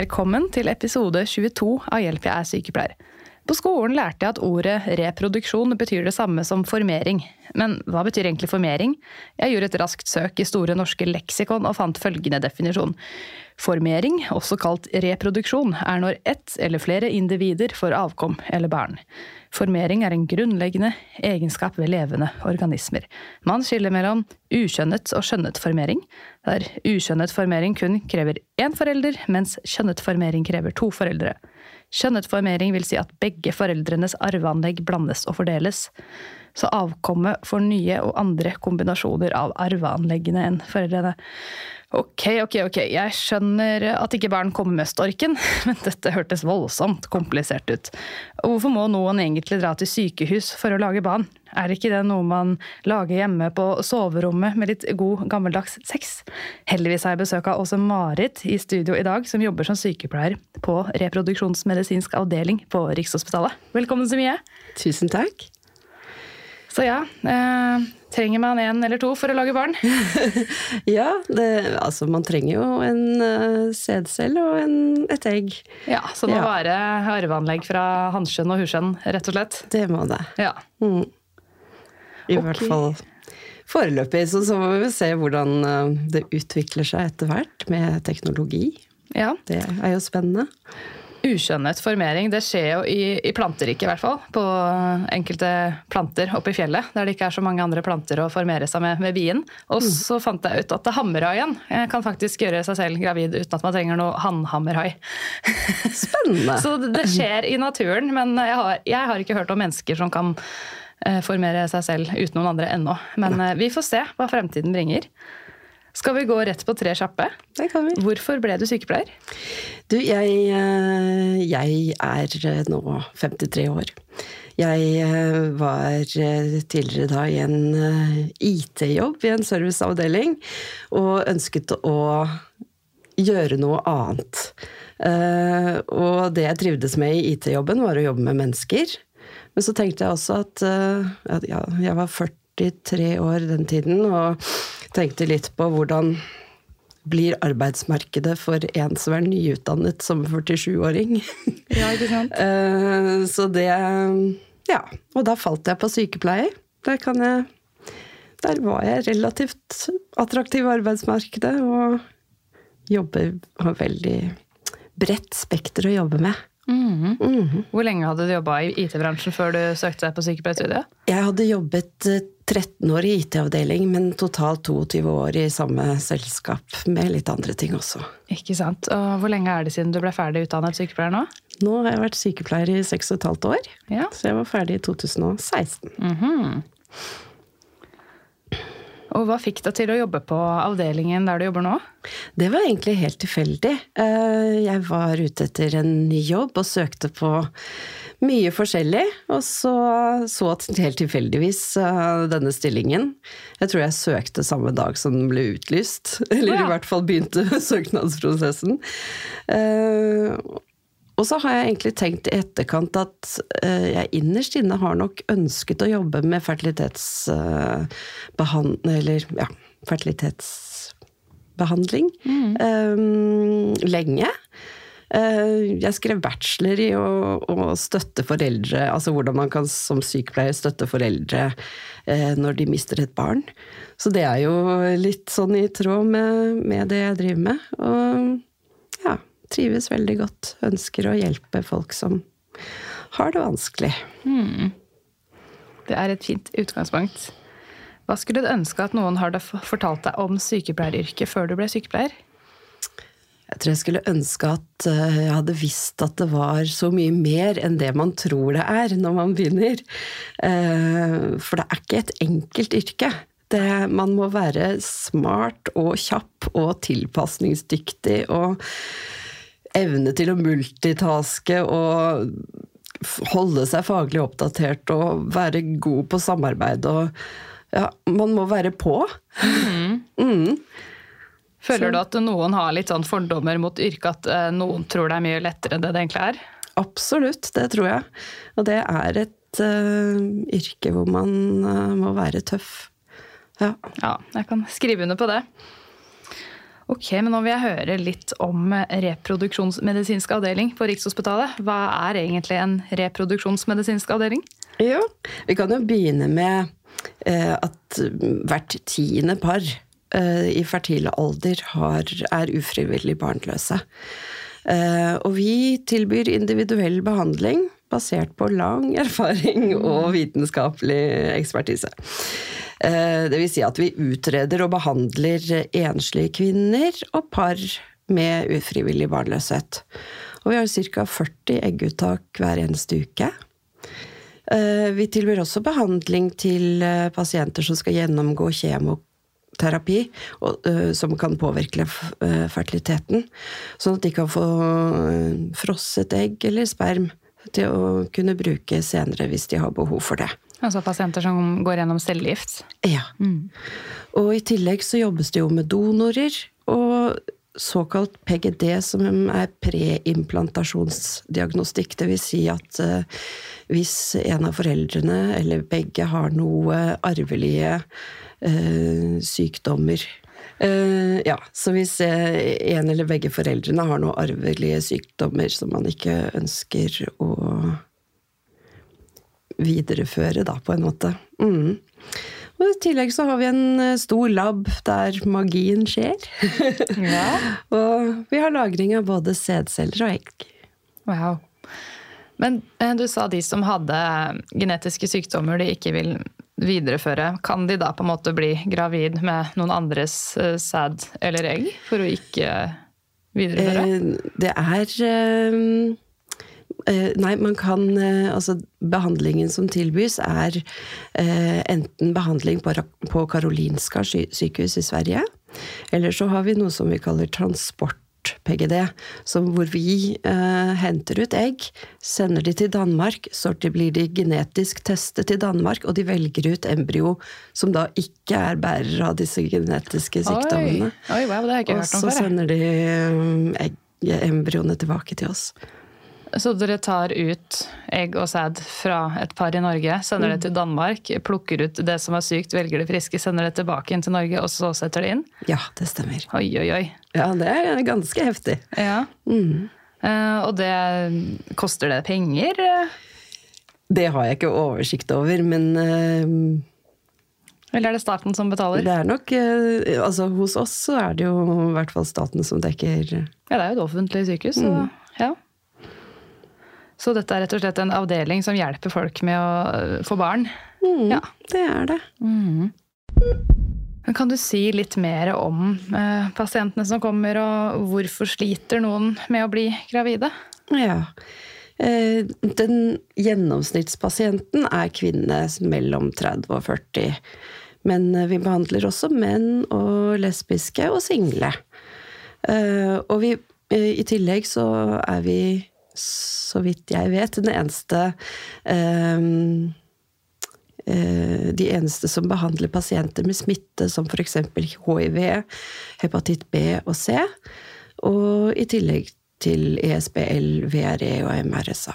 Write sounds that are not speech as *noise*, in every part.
Velkommen til episode 22 av Hjelp, jeg er sykepleier. På skolen lærte jeg at ordet reproduksjon betyr det samme som formering. Men hva betyr egentlig formering? Jeg gjorde et raskt søk i Store norske leksikon og fant følgende definisjon. Formering, også kalt reproduksjon, er når ett eller flere individer får avkom eller barn. Formering er en grunnleggende egenskap ved levende organismer. Man skiller mellom ukjønnet og skjønnet formering, der ukjønnet formering kun krever én forelder, mens kjønnet formering krever to foreldre. Kjønnet formering vil si at begge foreldrenes arveanlegg blandes og fordeles. Så avkommet får nye og andre kombinasjoner av arveanleggene enn foreldrene. Ok, ok, ok, jeg skjønner at ikke barn kommer med storken, *laughs* men dette hørtes voldsomt komplisert ut. Hvorfor må noen egentlig dra til sykehus for å lage barn? Er ikke det noe man lager hjemme på soverommet med litt god, gammeldags sex? Heldigvis har jeg besøk av Åse Marit i studio i dag, som jobber som sykepleier på reproduksjonsmedisinsk avdeling på Rikshospitalet. Velkommen så mye. Tusen takk. Så ja, eh, trenger man en eller to for å lage barn? *laughs* ja, det, altså man trenger jo en uh, sædcelle og en, et egg. Ja, Så det må ja. være arveanlegg fra hanskjønn og huskjønn, rett og slett? Det må det. Ja. Mm. I okay. hvert fall foreløpig. Så, så må vi se hvordan uh, det utvikler seg etter hvert med teknologi. Ja. Det er jo spennende ukjønnet formering. Det skjer jo i, i planteriket, i hvert fall. På enkelte planter oppe i fjellet, der det ikke er så mange andre planter å formere seg med ved bien. Og mm. så fant jeg ut at hammerhaien kan faktisk gjøre seg selv gravid uten at man trenger noe hannhammerhai. Spennende! *laughs* så det skjer i naturen, men jeg har, jeg har, ikke hørt om mennesker som kan eh, formere seg selv uten noen andre ennå. Men Nei. vi får se hva fremtiden bringer. Skal vi gå rett på tre kjappe? Det kan vi. Hvorfor ble du sykepleier? Du, jeg, eh, jeg er nå 53 år. Jeg eh, var tidligere da i en IT-jobb i en serviceavdeling, og ønsket å gjøre noe annet. Eh, og det jeg trivdes med i IT-jobben, var å jobbe med mennesker. Men så tenkte jeg også at ja, jeg var 43 år den tiden, og tenkte litt på hvordan blir arbeidsmarkedet for en som er nyutdannet som 47-åring. Ja, ikke sant? *laughs* Eh, så det Ja. Og da falt jeg på sykepleier. Der kan jeg Der var jeg relativt attraktiv i arbeidsmarkedet og jobber Har veldig bredt spekter å jobbe med. Mm -hmm. Hvor lenge hadde du jobba i IT-bransjen før du søkte deg på sykepleierstudiet? Jeg hadde jobbet 13 eh, år i IT-avdeling, men totalt 22 år i samme selskap. Med litt andre ting også. Ikke sant. Og hvor lenge er det siden du ble ferdig utdannet sykepleier nå? Nå har jeg vært sykepleier i 6 15 år. Ja. Så jeg var ferdig i 2016. Mm -hmm. Og hva fikk deg til å jobbe på avdelingen der du jobber nå? Det var egentlig helt tilfeldig. Eh, jeg var ute etter en ny jobb og søkte på mye forskjellig. Og så så helt tilfeldigvis eh, denne stillingen. Jeg tror jeg søkte samme dag som den ble utlyst. *laughs* Eller ja. i hvert fall begynte *laughs* søknadsprosessen. Eh, og så har jeg egentlig tenkt i etterkant at uh, jeg innerst inne har nok ønsket å jobbe med fertilitetsbehandling Eller ja, fertilitetsbehandling mm. lenge. Uh, jeg skrev bachelor i å, å, støtte foreldre, altså hvordan man kan som sykepleier støtte foreldre når de mister et barn. Så det er jo litt sånn i tråd med, med det jeg driver med. Og ja, trives veldig godt. Ønsker å hjelpe folk som har det vanskelig. Hmm. Det er et fint utgangspunkt. Hva skulle du ønske at noen hadde fortalt deg om sykepleieryrket før du ble sykepleier? Jeg tror jeg skulle ønske at eh, jeg hadde visst at det var så mye mer enn det man tror det er når man begynner. Eh, for det er ikke et enkelt yrke. Det, man må være smart og kjapp og tilpasningsdyktig og evne til å multitaske og holde seg faglig oppdatert og være god på samarbeid og Ja, man må være på. Mm. Mm. Føler du at noen har litt sånn fordommer mot yrket, at eh, noen tror det er mye lettere enn det det egentlig er? Absolutt, det tror jeg. Og det er et uh, yrke hvor man uh, må være tøff. Ja. ja, jeg kan skrive under på det. Ok, men Nå vil jeg høre litt om reproduksjonsmedisinsk avdeling på Rikshospitalet. Hva er egentlig en reproduksjonsmedisinsk avdeling? Jo, Vi kan jo begynne med eh, at hvert tiende par i fertile alder har, er ufrivillig barnløse. Eh, og vi tilbyr individuell behandling basert på lang *laughs* erfaring og vitenskapelig ekspertise. Eh, det vil si at vi utreder og behandler enslige kvinner og par med ufrivillig barnløshet. Og vi har ca. 40 egguttak hver eneste uke. Eh, vi tilbyr også behandling til eh, pasienter som skal gjennomgå kjemoterapi, som kan påvirke fertiliteten. Sånn at de kan få frosset egg eller sperm til å kunne bruke senere hvis de har behov for det. Altså pasienter som går gjennom cellegift? Ja. Mm. Og i tillegg så jobbes det jo med donorer og såkalt PGD, som er preimplantasjonsdiagnostikk. Det vil si at hvis en av foreldrene, eller begge, har noe arvelige sykdommer uh, Ja, så hvis en eller begge foreldrene har noen arvelige sykdommer som man ikke ønsker å videreføre, da, på en måte. Mm. Og I tillegg så har vi en eh, stor lab der magien skjer. Ja. *laughs* og vi har lagring av både sædceller og egg. Wow. Men eh, du sa de som hadde genetiske sykdommer de ikke vil videreføre. Kan de da på en måte bli gravid med noen andres eh, sæd eller egg for å ikke videreføre? Det er Eh, nei, man kan eh, Altså, behandlingen som tilbys, er eh, enten behandling på Karolinska sykehus i Sverige, eller så har vi noe som vi kaller transport. PGD, hvor vi eh, henter ut egg, sender de til Danmark, så blir de genetisk testet i Danmark, og de velger ut embryo som da ikke er bærer av disse genetiske sykdommene. Oi, Oi wow, det har jeg ikke hørt om før. Og så sender de egg, embryoene tilbake til oss. Så dere tar ut egg og sæd fra et par i Norge, sender det mm. til Danmark, plukker ut det som er sykt, velger det friske, sender det tilbake inn til Norge, og så setter det inn? Ja, det stemmer. Oi, oi, oi. Ja, det er ganske heftig. Ja. Mm. Uh, og det Koster det penger? Det har jeg ikke oversikt over, men uh, eller er det staten som betaler? Det er nok, uh, altså Hos oss så er det jo i hvert fall staten som dekker Ja, det er jo et offentlig sykehus, så mm. ja. Så dette er rett og slett en avdeling som hjelper folk med å øh, få barn? Mm, ja. Det er det. Mm. Kan du si litt mer om eh, pasientene som kommer, og hvorfor sliter noen med å bli gravide? Ja. Eh, den gjennomsnittspasienten er kvinne mellom 30 og 40. Men vi behandler også menn og lesbiske og single. Eh, og vi, i tillegg så er vi så vidt jeg vet, den eneste um, de eneste som behandler pasienter med smitte som f.eks. hiv, hepatitt B og C, og i tillegg til ESBL, VRE og MRSA.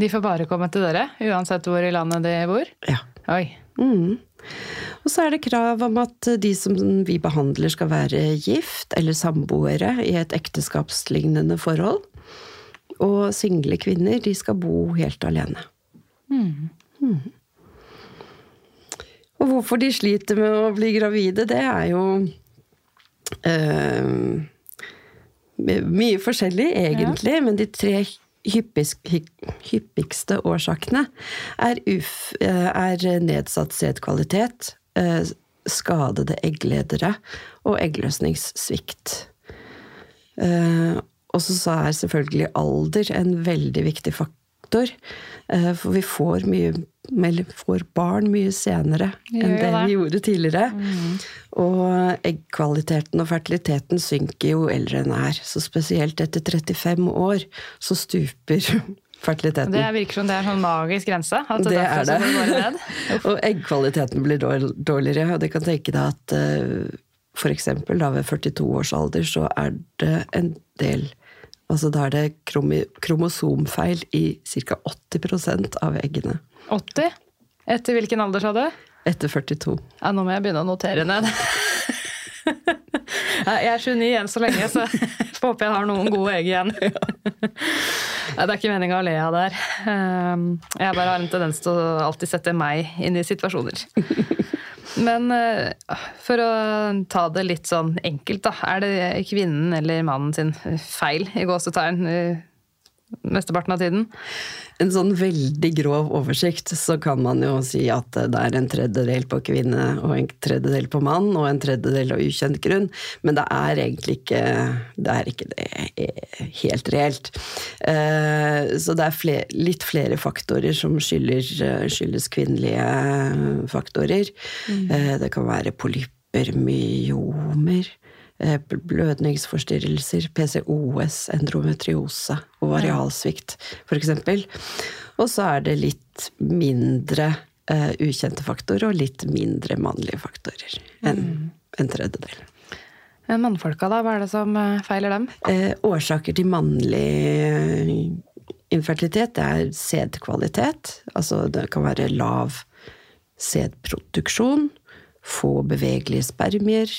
De får bare komme til dere, uansett hvor i landet de bor? Ja. Oi. Mm. Og så er det krav om at de som vi behandler skal være gift eller samboere i et ekteskapslignende forhold. Og single kvinner, de skal bo helt alene. Mm. Mm. Og hvorfor de sliter med å bli gravide, det er jo øh, mye forskjellig, egentlig. Ja. Men de tre hyppigste årsakene er, uf, eh, er nedsatt sædkvalitet, øh, skadede eggledere og eggløsningssvikt. Uh, og så er selvfølgelig alder en veldig viktig faktor. Eh, For vi får, mye, får barn mye senere enn det det. vi gjorde tidligere. Og eggkvaliteten og fertiliteten synker jo eldre enn er. Så spesielt etter 35 år så stuper *laughs* fertiliteten. Det virker som det er en sånn magisk grense. At Det er det. det *laughs* og eggkvaliteten blir dårligere, og det kan tenke deg at f.eks. for eksempel ved 42 års alder så er det en del Altså da er det kromosomfeil i ca. 80% av eggene 80? Etter hvilken alder, sa du? etter 42. Ja, nå må jeg begynne å notere ned. *laughs* Jeg er 29 igjen så lenge, så får håpe jeg har noen gode egg igjen. *laughs* Det er ikke meninga å le av det her. Ehm, Jeg bare har en tendens til å alltid sette meg inn i situasjoner. *laughs* Men eh, for å ta det litt sånn enkelt, da. Er det kvinnen eller mannen sin feil i gåsetegn mesteparten av tiden? En sånn veldig grov oversikt, så kan man jo si at det er en tredjedel på kvinne og en tredjedel på mann, og en tredjedel av ukjent grunn, men det er egentlig ikke det, er ikke det eh, helt reelt. Eh, Så det er flere, litt flere faktorer som skylder, eh, skyldes kvinnelige faktorer. Mm. Det kan være polypper, myomer, eh, blødningsforstyrrelser, PCOS, endometriose, ovarialsvikt f.eks. Og så er det litt mindre uh, ukjente faktorer og litt mindre mannlige faktorer enn en tredjedel. Men Mannfolka, da? Hva er det som eh, feiler dem? Eh, årsaker til mannlig eh, infertilitet det er sædkvalitet. Altså det kan være lav sædproduksjon, få bevegelige spermier.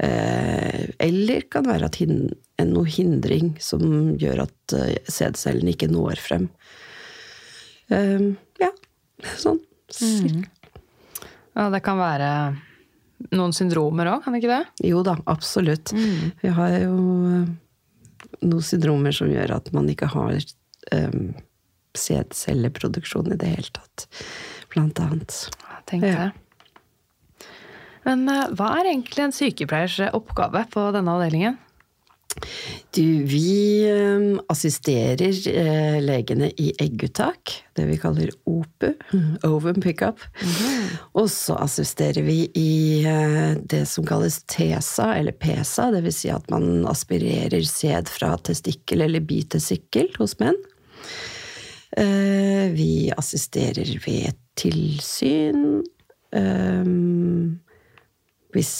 Eh, eller kan være at hin noe hindring som gjør at eh, sædcellene ikke når frem. Eh, ja, sånn. Ja, det kan være noen syndromer òg, kan det ikke det? Jo da, absolutt. Vi har jo noen syndromer som gjør at man ikke har um, sædcelleproduksjon i det hele tatt, blant annet. Jeg det. Ja. Men eh, hva er egentlig en sykepleiers eh, oppgave på denne avdelingen? Du, vi eh, assisterer legene i egguttak, det vi kaller OPU, ovum pickup. Og så assisterer vi i det som kalles TESA, eller PESA, det vil si at man aspirerer sæd fra testikkel eller bitesykkel hos menn. Vi assisterer ved tilsyn. Hvis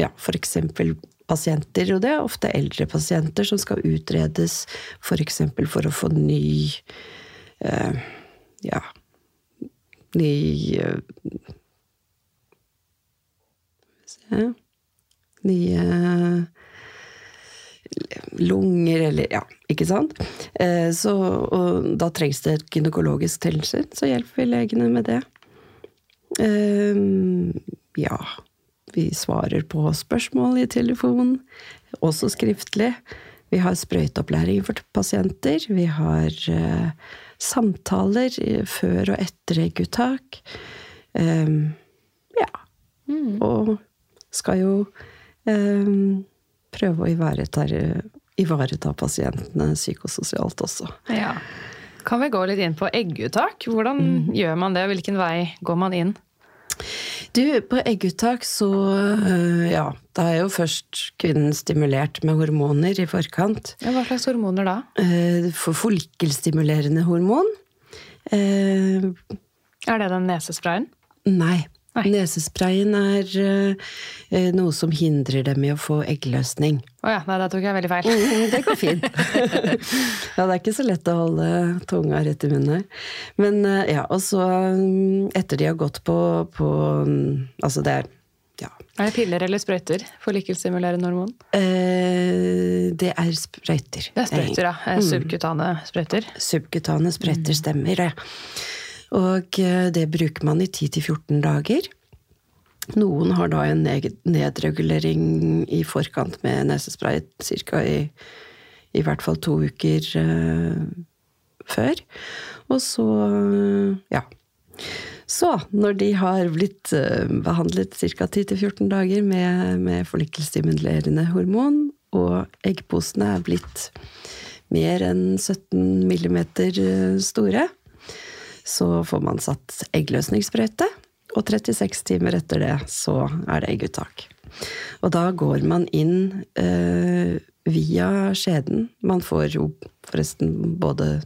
ja, for eksempel pasienter, og det er ofte eldre pasienter som skal utredes for eksempel for å få ny eh, ja, ny eh, se, nye lunger eller Ja, ikke sant? Eh, Så, og da trengs det et gynekologisk tilsyn, så hjelper vi legene med det. Eh, Ja, vi svarer på spørsmål i telefon, også skriftlig. Vi har sprøyteopplæring for pasienter. Vi har eh, samtaler eh, før og etter egguttak. Um, ja. Og skal jo um, prøve å ivareta, ivareta pasientene psykososialt også. Ja. Kan vi gå litt inn på egguttak? Hvordan gjør man det, og hvilken vei går man inn? Du, på egguttak så øh, Ja, da er jo først kvinnen stimulert med hormoner i forkant. Ja, hva slags hormoner da? Eh, For follikkelstimulerende hormon. Eh, Er det den nesesprayen? Nei. Nei. Nesesprayen er eh, noe som hindrer dem i å få eggløsning. Å ja, nei, da tok jeg veldig feil. Mm, Det går fint. *laughs* ja, det er ikke så lett å holde tunga rett i munnen her. Men eh, ja, og så mm, etter de har gått på, på mm, Altså det er ja. Er det piller eller sprøyter? Follikelstimulerende hormon? Eh, det er sprøyter. Det er sprøyter, ja. Eh, Subkutane sprøyter. Subkutane sprøyter stemmer, ja. Og eh, det bruker man i 10-14 dager. Noen har da en nedregulering i forkant med nesespray ca. I, i hvert fall to uker eh, før. Og så, eh, ja. Så når de har blitt eh, behandlet ca. 10-14 dager med, med follikelstimulerende hormon, og eggposene er blitt mer enn 17 millimeter store, så får man satt eggløsningssprøyte. Og 36 timer etter det så er det egguttak. Og da går man inn eh, via skjeden. Man får jo forresten både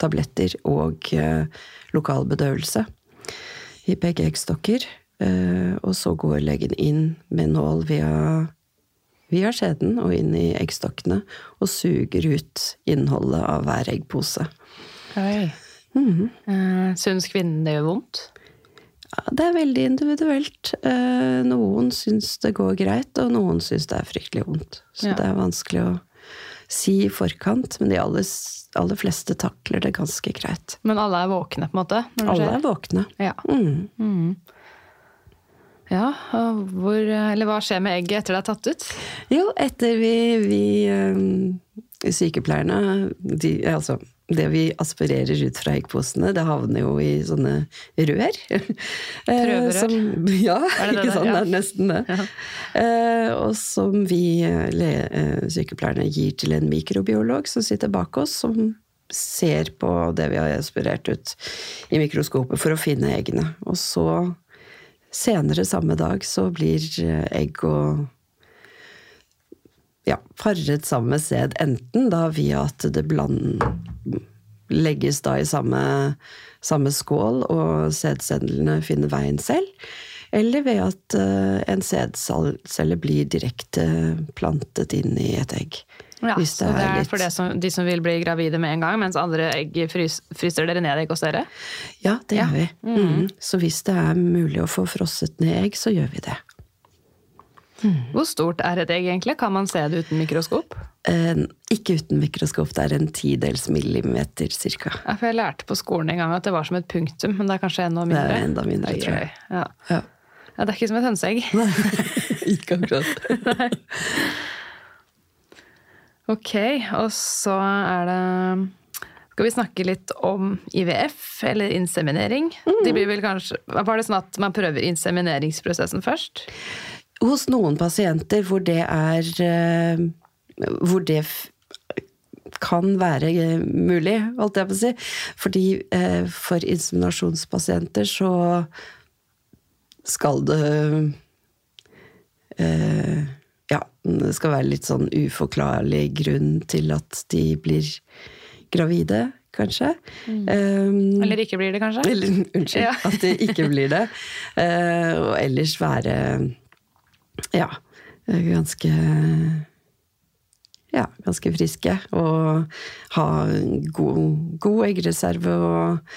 tabletter og eh, lokal bedøvelse i begge eggstokker. Eh, og så går legen inn med nål via, via skjeden og inn i eggstokkene og suger ut innholdet av hver eggpose. Oi. Eh, Syns kvinnen det gjør vondt? Ja, det er veldig individuelt. Eh, Noen syns det går greit, og noen syns det er fryktelig vondt. Så Ja. det er vanskelig å si i forkant, men de aller, aller fleste takler det ganske greit. Men alle er våkne, på en måte? Alle skjer? er våkne. Ja. Mm. ja og hvor, eller hva skjer med egget etter det er tatt ut? Jo, etter vi, vi eh, sykepleierne de, altså, Det vi aspirerer ut fra eggposene, det havner jo i sånne rør. *laughs* Eh, Prøverør? som- ja, Er det ikke det sant? Ja. Det er nesten det. Eh, og som vi eh, eh, sykepleierne gir til en mikrobiolog som sitter bak oss, som ser på det vi har aspirert ut i mikroskopet for å finne eggene. Og så senere samme dag så blir egg og ja, paret sammen med sæd, enten da via at det bland, legges da i samme, samme skål, og sædcellene finner veien selv, eller ved at eh, en sædcelle blir direkte plantet inn i et egg. Ja, Hvis så det er for det som, de som vil bli gravide med en gang, mens andre egg frys, fryser dere ned egg hos dere? Ja, det Ja. gjør vi. Mm. Så hvis det er mulig å få frosset ned egg, så gjør vi det. Hvor stort er et egg egentlig? Kan man se det uten mikroskop? Eh, ikke uten mikroskop, det er en tidels millimeter cirka. Ja, jeg lærte på skolen en gang at det var som et punktum, men det er kanskje enda mindre? Det er enda mindre, jeg tror jeg. Ja. Ja. ja, det er ikke som et hønseegg. *laughs* ikke akkurat. Ok, og så er det Skal vi snakke litt om IVF, eller inseminering? De blir vel kanskje, var det sånn at man prøver insemineringsprosessen først? Hos noen pasienter hvor det er eh, Hvor det kan være eh, mulig, holdt jeg på å si. Fordi eh, for inseminasjonspasienter så skal det Ja, det skal være litt sånn uforklarlig grunn til at de blir gravide, kanskje. Um, Eller ikke blir det, kanskje? eller, unnskyld, Ja. at det ikke blir det. Uh, *laughs* og ellers være ja, ganske ja, ganske friske. Og ha god, god eggreserve og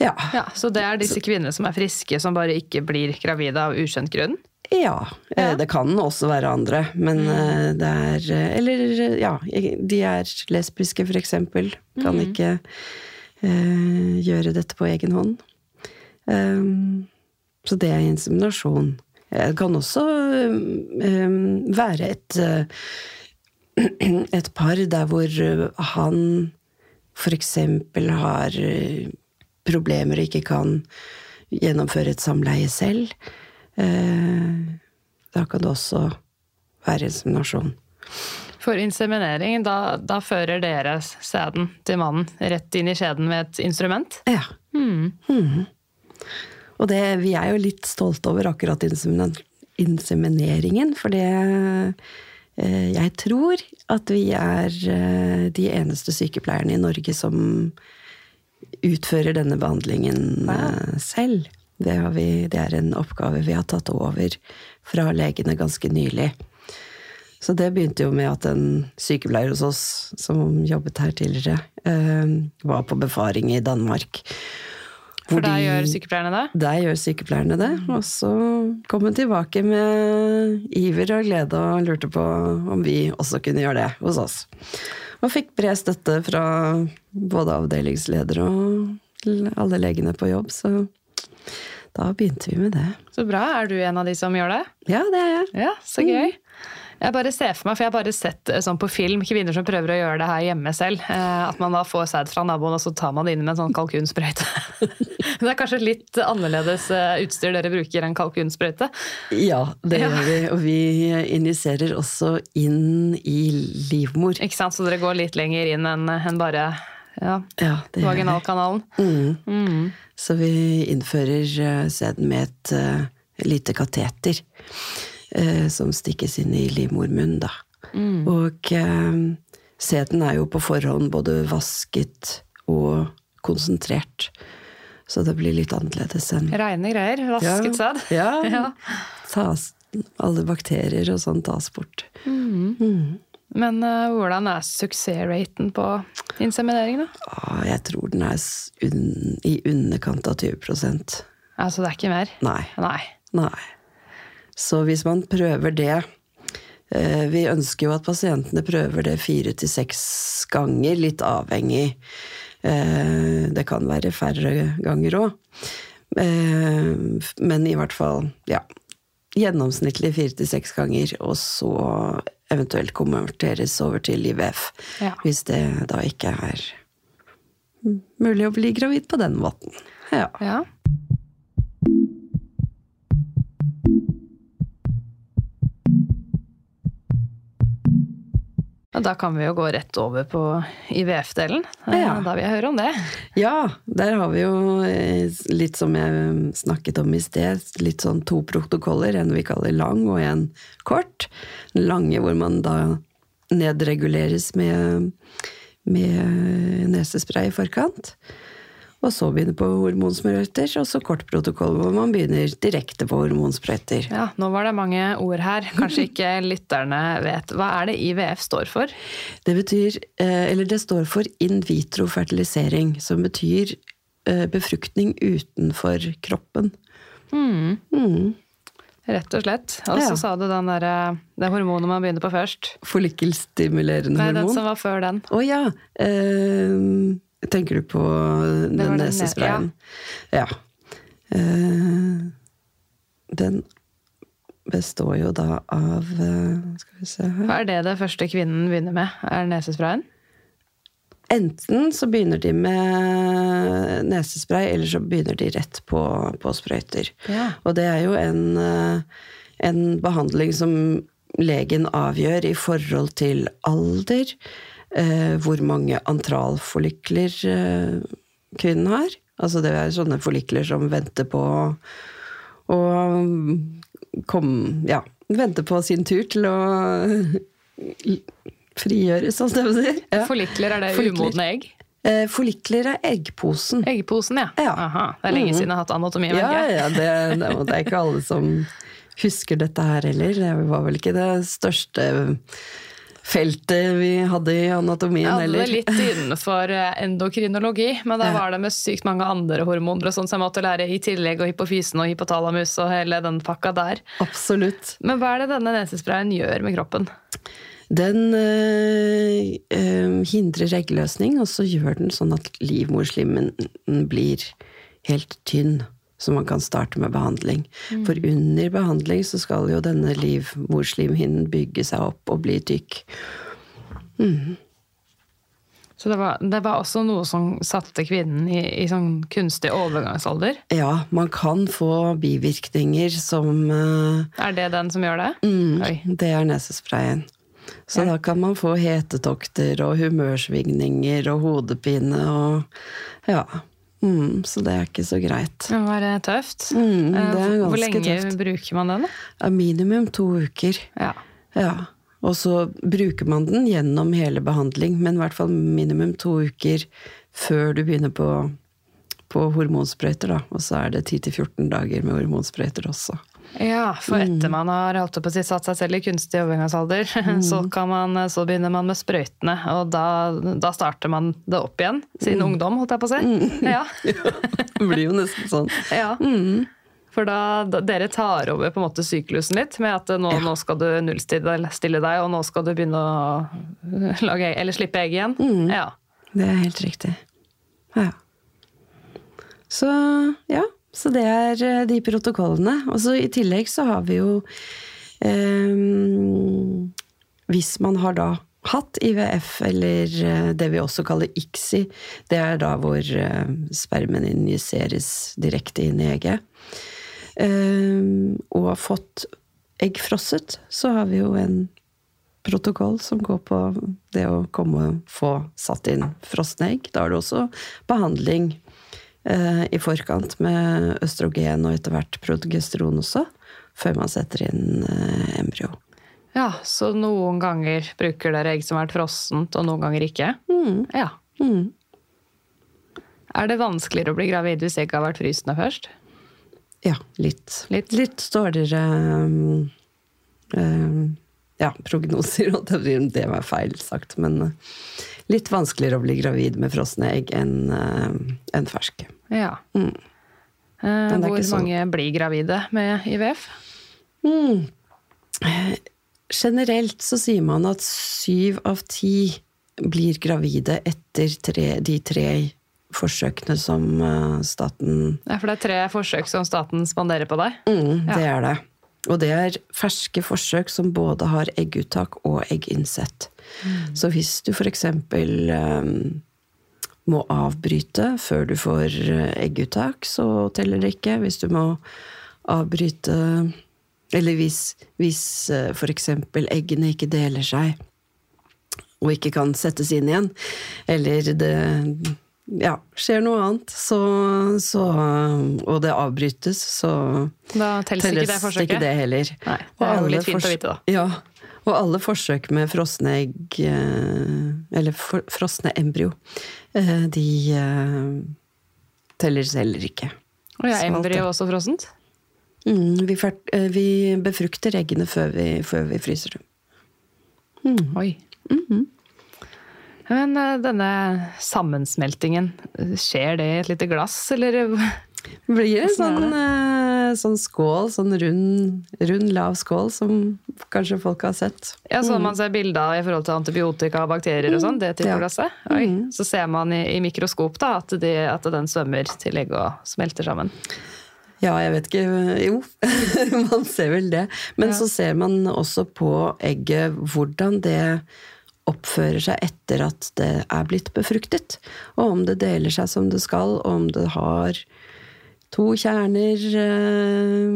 ja. Ja, Så det er disse kvinnene som er friske, som bare ikke blir gravide av ukjent grunn? Ja, eh, Ja. det kan også være andre, men mm. det er eh, Eller ja, de er lesbiske, for eksempel. Kan ikke eh, gjøre dette på egen hånd. Um, så det er inseminasjon. Det kan også um, være et eh, *clears throat* et par der hvor eh, han eksempel har eh, problemer og ikke kan gjennomføre et samleie selv. Eh, Da kan det også være inseminasjon. For inseminering, da, da fører dere sæden til mannen rett inn i skjeden med et instrument? Ja. Mhm. Og det, vi er jo litt stolte over akkurat insemineringen, for det eh, Jeg tror at vi er eh, de eneste sykepleierne i Norge som utfører denne behandlingen eh, selv. Det, har vi, det er en oppgave vi har tatt over fra legene ganske nylig. Så det begynte jo med at en sykepleier hos oss, som jobbet her tidligere, var på befaring i Danmark. For da gjør sykepleierne det? der gjør sykepleierne det. Og så kom hun tilbake med iver og glede og lurte på om vi også kunne gjøre det hos oss. Og fikk bred støtte fra både avdelingsleder og alle legene på jobb, så da begynte vi med det. Så bra. Er du en av de som gjør det? Ja, det er jeg. Ja, så gøy. Jeg bare ser for meg, for jeg har bare sett eh, sånn på film, kvinner som prøver å gjøre det her hjemme selv. Eh, at man da får sæd fra naboen, og så tar man det inn med en sånn kalkunsprøyte. *laughs* det er kanskje litt annerledes eh, utstyr dere bruker enn kalkunsprøyte? Ja, det Ja. gjør vi. Og vi injiserer også inn i livmor. Ikke sant? Så dere går litt lenger inn enn bare ja, Ja, vaginalkanalen? Mm. Mm. Så vi innfører sæden med et lite kateter eh, som stikkes inn i livmormunnen, da. Og eh, sæden er jo på forhånd både vasket og konsentrert. Så det blir litt annerledes enn Reine greier. Vasket sæd. Ja. *laughs* Ja. Tas, alle bakterier og sånn tas bort. Men uh, hvordan er suksessraten på inseminering, da? Ah, jeg tror den er un i underkant av 20% Altså, det er ikke mer? Nei. Nei. Nei. Så hvis man prøver det eh, Vi ønsker jo at pasientene prøver det fire til seks ganger, litt avhengig. Eh, Det kan være færre ganger òg. Men i hvert fall, ja. Gjennomsnittlig fire til seks ganger, og så eventuelt konverteres over til IVF. Ja. Hvis det da ikke er mulig å bli gravid på den måten. Ja. Ja. Da kan vi jo gå rett over på IVF-delen. Eh, Ja. Da vil jeg høre om det. Ja, der har vi jo eh, litt som jeg snakket om i sted, litt sånn to protokoller. En vi kaller lang og en kort. Den lange hvor man da nedreguleres med, med nesespray i forkant. Og så begynner på hormonsprøyter, og så kort protokoll hvor man begynner direkte på hormonsprøyter. Ja, Nå var det mange ord her. Kanskje ikke *laughs* lytterne vet. Hva er det IVF står for? Det betyr, eh, eller det står for in vitro fertilisering, som betyr eh, befruktning utenfor kroppen. Mm. Rett og slett. Og så Ja. sa du den der, det hormonet man begynner på først. Follikkelstimulerende Nei, den som var før den. Å ja! Eh, tenker du på den den, nesesprayen? Ja. Eh, den består jo da av eh, Skal vi se her Hva er det det første kvinnen begynner med? Er nesesprayen? Enten så begynner de med nesespray, eller så begynner de rett på, på sprøyter. Ja. Og det er jo en, eh, en behandling som legen avgjør i forhold til alder, hvor mange antralforlikler eh, kvinnen har. Altså det er sånne forlikler som venter på å komme Ja, venter på sin tur til å *laughs* frigjøres, sånn som de sier. si. Ja. Forlikler, er det Forlikler. umodne egg? Eh, Forlikler er eggposen. Eggposen, ja. Ja. Aha, det er lenge Mhm. siden jeg har hatt anatomi. Ja, ja det, det, det er ikke alle som husker dette her heller. Det var vel ikke det største feltet vi hadde i anatomien Jeg hadde heller. det litt innenfor eh, endokrinologi, men da var det med sykt mange andre hormoner, og sånn, som jeg måtte lære i tillegg og hypofysen og hypotalamus og hele den pakka der. Absolutt. Men hva er det denne nesesprayen gjør med kroppen? Den øh, øh, hindrer eggløsning, og så gjør den sånn at livmorslimmen blir helt tynn. Så man kan starte med behandling. For under behandling så skal jo denne livmorslimhinnen bygge seg opp og bli tykk. Så det var, det var også noe som satte kvinnen i, i sånn kunstig overgangsalder? Ja, man kan få bivirkninger som uh, Er det den som gjør det? mm. Det er nesesprayen. Så da kan man få hetetokter og humørsvingninger og hodepine og Ja. Mm, så det er ikke så greit. Det var være tøft. Mm, det er Eh, Hvor lenge tøft. bruker man den? da? Ja, minimum to uker. Ja. Ja. Og så bruker man den gjennom hele behandling, men i hvert fall minimum to uker før du begynner på, på hormonsprøyter, da. Og så er det 10-14 dager med hormonsprøyter også. Ja, for Mm. etter man har holdt på å si, satt seg selv i kunstig overgangsalder, *laughs* Mm. så, kan man, så begynner man med sprøytene, og da, da starter man det opp igjen. Sin Mm. ungdom, holdt jeg på å si. *laughs* *laughs* Ja. Det blir jo nesten sånn. ja. Mm. For da, da dere tar over på en måte syklusen litt, med at nå, Ja. nå skal du nullstille deg, og nå skal du begynne å lage, eller slippe egg igjen. Mm. Ja. Det er helt riktig. Ja. Så ja, så det er eh, de protokollene. Og så i tillegg så har vi jo Ehm, hvis man har da hatt IVF, eller eh, det vi også kaller ICSI, det er da hvor spermen injiseres direkte inn i egget, ehm, og har fått egg frosset, så har vi jo en protokoll som går på det å komme og få satt inn frosne egg. Da er det også behandling eh, i forkant med østrogen og etter hvert progesteron også, før man setter inn eh, embryo. Ja, Så noen ganger bruker dere egg som har vært frossent, og noen ganger ikke? Mm. Ja. Mm. Er det vanskeligere å bli gravid hvis egget har vært frysende først? Ja, litt. Litt. Litt dårligere um, um, ja, prognoser, *laughs* Og det var feil sagt, men litt vanskeligere å bli gravid med frosne egg enn enn ferske. Ja. Mm. Eh, hvor mange så... blir gravide med IVF? Mm. Generelt så sier man at syv av ti blir gravide etter tre, de tre forsøkene som uh, staten Ja, For det er tre forsøk som staten spanderer på deg? Mm, Ja. det er det. Og det er ferske forsøk som både har egguttak og egginnsett. Så hvis du f.eks. Um, må avbryte før du får eh, egguttak, så teller det ikke. Hvis du må avbryte Eller hvis, hvis eh, f.eks. eggene ikke deler seg og ikke kan settes inn igjen, eller det ja, skjer noe annet, så, så, og det avbrytes, så Da telles ikke det forsøket? ikke det heller. Nei, det er jo litt fint å vite, da. Ja, og alle forsøk med frosne egg, eh, eller for, frosne embryo, eh, de teller telles heller ikke. Og er embryo også frossent? Mm, vi, eh, vi befrukter eggene før vi, før vi fryser dem. Oi. Mhm. Men eh, denne sammensmeltingen, eh, skjer det i et lite glass, eller Blir det Hvordan er sånn, sånn skål, sånn rund, rund, lav skål, som kanskje folk har sett. Ja, sånn man ser bilde av i forhold til antibiotika og bakterier og sånn, det type Ja. glasset? Oi. Så ser man i, i mikroskop da, at, de, at den svømmer til egg og smelter sammen. Ja, jeg vet ikke Jo, *laughs* man ser vel det. Men Ja. så ser man også på egget hvordan det oppfører seg etter at det er blitt befruktet. Og om det deler seg som det skal, og om det har to kjerner eh,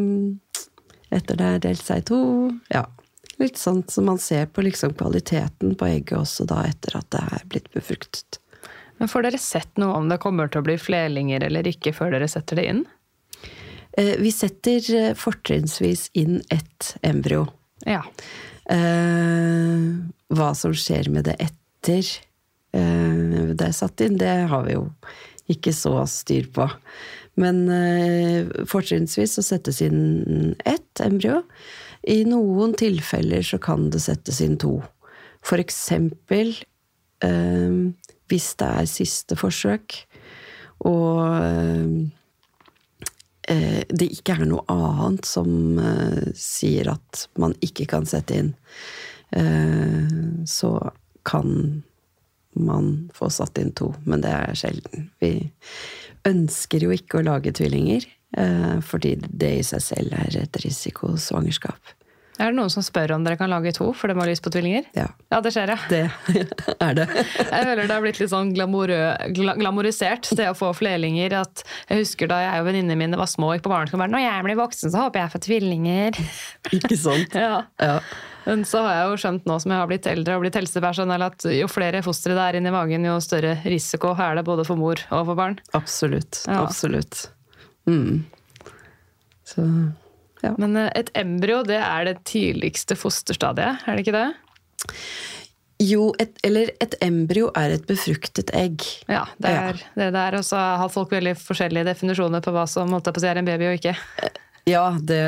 etter det er delt seg i to. Ja, litt sånn som man ser på liksom kvaliteten på egget også da etter at det er blitt befruktet. Men får dere sett noe om det kommer til å bli flerlinger eller ikke før dere setter det inn? Eh, Vi setter eh, fortrinnsvis inn ett embryo. Ja. Hva som skjer med det etter det er satt inn, det har vi jo ikke så styr på. Men eh, fortrinnsvis så settes inn ett embryo. I noen tilfeller så kan det settes inn to. For eksempel eh, hvis det er siste forsøk, og eh, eh, det ikke er noe annet som eh, sier at man ikke kan sette inn, eh, så kan man få satt inn to, men det er sjelden. Vi ønsker jo ikke å lage tvillinger, eh, fordi det i seg selv er et risikosvangerskap. Er det noen som spør om dere kan lage to, for de har lyst på tvillinger? Ja, Ja, det skjer, ja. det *laughs* er det. Jeg føler det har blitt litt sånn glamorø- gla glamorisert, det å få flerlinger. At jeg husker da jeg og venninnene mine var små og gikk på barneskolen, når jeg blir voksen, så håper jeg får tvillinger. Ikke sant? *laughs* Ja. Ja. Men så har jeg jo skjønt nå som jeg har blitt eldre og blitt helsepersonell, at jo flere fostre det er inni magen, jo større risiko er det både for mor og for barn. Absolutt. Ja. Absolutt. Mm. Så ja. Men eh, et embryo det er det tidligste fosterstadiet, er det ikke det? Jo, et, eller et embryo er et befruktet egg. Ja, det Ja. er det der. Og så har folk veldig forskjellige definisjoner på hva som holdt på å si, er en baby og ikke. Ja, det,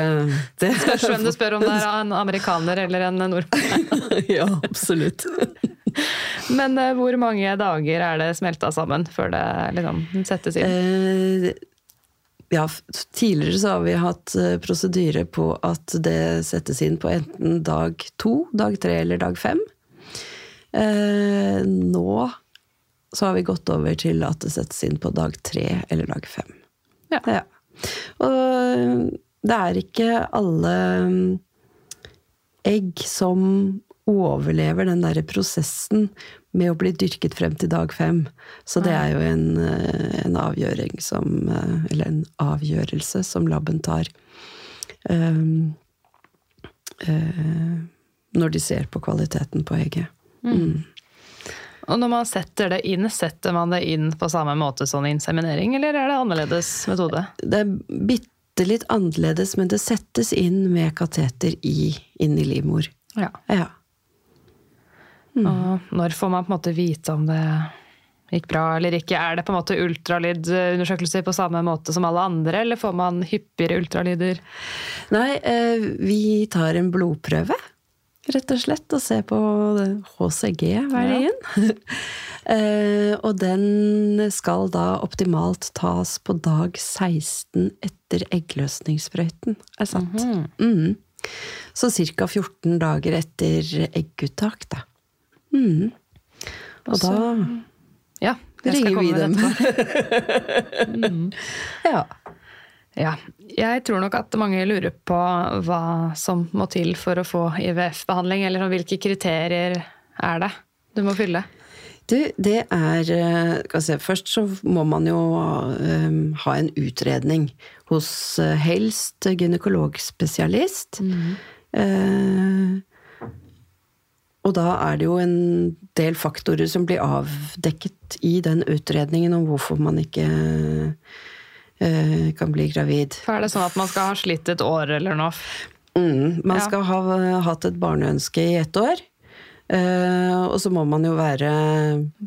det *laughs* Spørs hvem du spør om det er en amerikaner eller en nordmann. *laughs* ja, absolutt. *laughs* Men uh, hvor mange dager er det smelta sammen før det liksom settes inn? Eh, ja, tidligere så har vi hatt eh, prosedyre på at det settes inn på enten dag to, dag tre eller dag fem. Eh, nå så har vi gått over til at det settes inn på dag tre eller dag fem. Ja. Og det er ikke alle egg som overlever den derre prosessen med å bli dyrket frem til dag fem. Så det er jo en, eh, en avgjøring som eh, Eller en avgjørelse som laben tar. Um, uh, når de ser på kvaliteten på egget. Mm. Og når man setter det inn, setter man det inn på samme måte som inseminering, eller er det annerledes metode? Det er bitte litt annerledes, men det settes inn med kateter i, inn i livmor. Ja. Ja. Og når får man på en måte vite om det gikk bra eller ikke? Er det på en måte ultralydundersøkelser på samme måte som alle andre, eller får man hyppigere ultralyder? Nei, eh, vi tar en blodprøve, rett og slett, og se på HCG-verdien. *laughs* Eh, og den skal da optimalt tas på dag 16 etter eggløsningssprøyten er satt. Mhm. Så ca. 14 dager etter egguttak, da. Mm. Og da Ja, jeg skal ringer vi dem. etterpå. *laughs* Ja. Ja, jeg tror nok at mange lurer på hva som må til for å få IVF-behandling, eller hvilke kriterier er det du må fylle? Du, det er eh, se, Først så må man jo eh, ha en utredning hos eh, helst gynekologspesialist. Eh, og da er det jo en del faktorer som blir avdekket i den utredningen om hvorfor man ikke kan bli gravid. For er det sånn at man skal ha slitt et år eller noe? Mm, man Ja. skal ha hatt et barneønske i ett år. Uh, og så må man jo være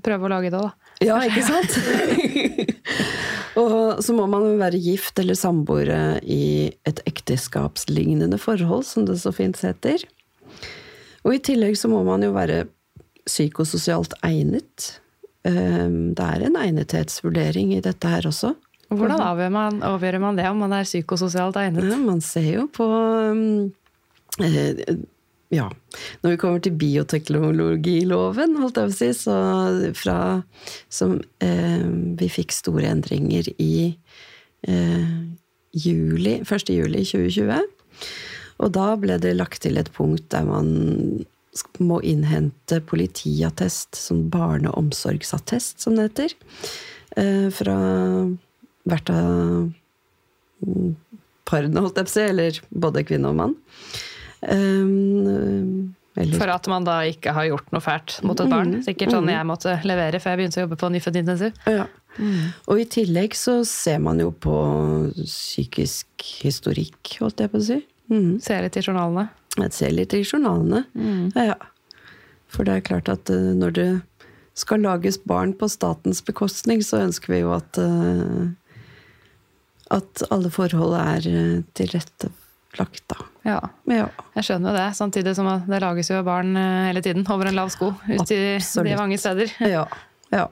Prøve å lage det, da. Ja, ikke sant? *laughs* og så må man være gift eller samboere i et ekteskapslignende forhold, som det så fint heter. Og i tillegg så må man jo være psykososialt egnet. Eh, Det er en egnethetsvurdering i dette her også. Hvordan avgjør man, avgjør man det, om man er psykososialt egnet? Ja, man ser jo på um, eh, Ja. Når vi kommer til bioteknologiloven, holdt jeg på å si, så fra som eh, Vi fikk store endringer i eh, juli, 1. juli 2020. Og da ble det lagt til et punkt der man må innhente politiattest, sånn barneomsorgsattest, som det heter, eh, fra hvert av parene, holdt jeg på å si, eller både kvinne og mann. Um, eller, For at man da ikke har gjort noe fælt mot et barn. Sikkert sånn jeg måtte levere før jeg begynte å jobbe på nyfødtintensiv. Ja. Mm. Og i tillegg så ser man jo på psykisk historikk, holdt jeg på å si. Mm. Ser litt i journalene. Jeg ser litt i journalene. Ja. For det er klart at eh, når det skal lages barn på statens bekostning, så ønsker vi jo at eh, at alle forhold er eh, tilrettelagt, da. Ja, Ja. jeg skjønner jo det. Samtidig som det lages jo barn eh, hele tiden over en lav sko ut i de mange steder. *laughs* Ja. ja.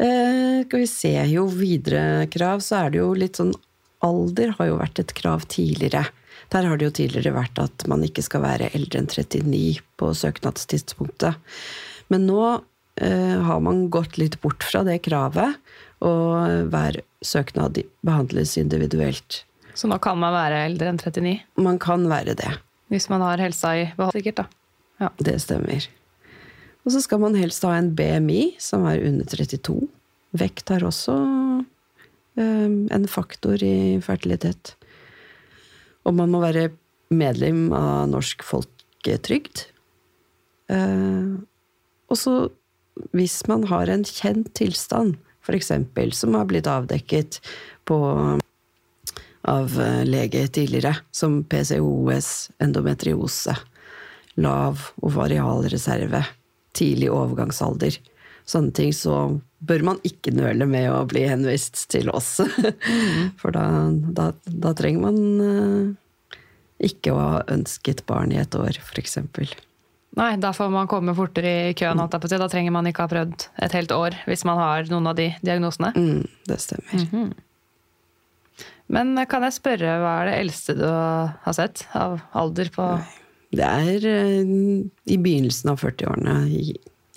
Eh, skal vi se, jo videre krav, så er det jo litt sånn Alder har jo vært et krav tidligere. Der har det jo tidligere vært at man ikke skal være eldre enn 39 på søknadstidspunktet. Men nå eh, har man gått litt bort fra det kravet, og hver søknad behandles individuelt. Så nå kan man være eldre enn 39. Man kan være det. Hvis man har helsa i behold, sikkert. da. Ja. Det stemmer. Og så skal man helst ha en BMI som er under 32. Vekt er også eh, en faktor i fertilitet. Og man må være medlem av Norsk Folketrygd. Eh, og så, hvis man har en kjent tilstand, f.eks. som har blitt avdekket på av eh, lege tidligere, som PCOS, endometriose, lav ovarialreserve, tidlig overgangsalder. Sånne ting, så bør man ikke nøle med å bli henvist til oss. *laughs* For da, da, da trenger man eh, ikke å ha ønsket barn i et år, f.eks. Nei, da får man komme fortere i køen. på. Da trenger man ikke ha prøvd et helt år hvis man har noen av de diagnosene. Mm, det stemmer. Men kan jeg spørre, hva er det eldste du har sett av alder på Det er eh, i begynnelsen av 40-årene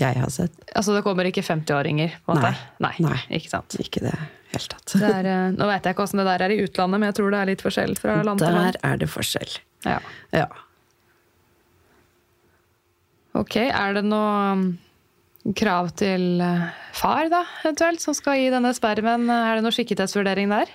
jeg har sett. Altså det kommer ikke 50-åringer, på en måte? Nei. Nei. Ikke sant. Ikke det helt tatt. Det er, eh, nå vet jeg ikke åssen det der er i utlandet, men jeg tror det er litt forskjell fra land til Der er det forskjell. Ja. Ja. Ok, er det noe um, krav til eh, far, da, eventuelt, som skal gi denne spermen? Er det noe skikkethetsvurdering der?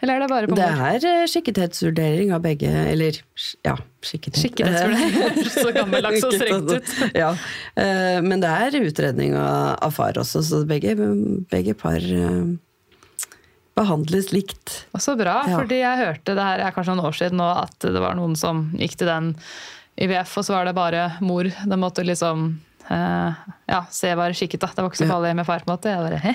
Eller er det bare på Det er eh, skikkethetsvurdering av begge, eller ja, skikkethet. Skikkethetsvurdering. *laughs* Så gammeldags og strengt ut. Ja, eh, men det er utredning av, far også, så begge, begge par eh, behandles likt. Og Så bra, Ja. fordi jeg hørte det her er kanskje noen år siden nå, at det var noen som gikk til den IVF, og så var det bare mor. De måtte liksom Uh, ja, se være skikket, da. Det var ikke så Ja. farlig med far. på en måte. Jeg bare, Hæ?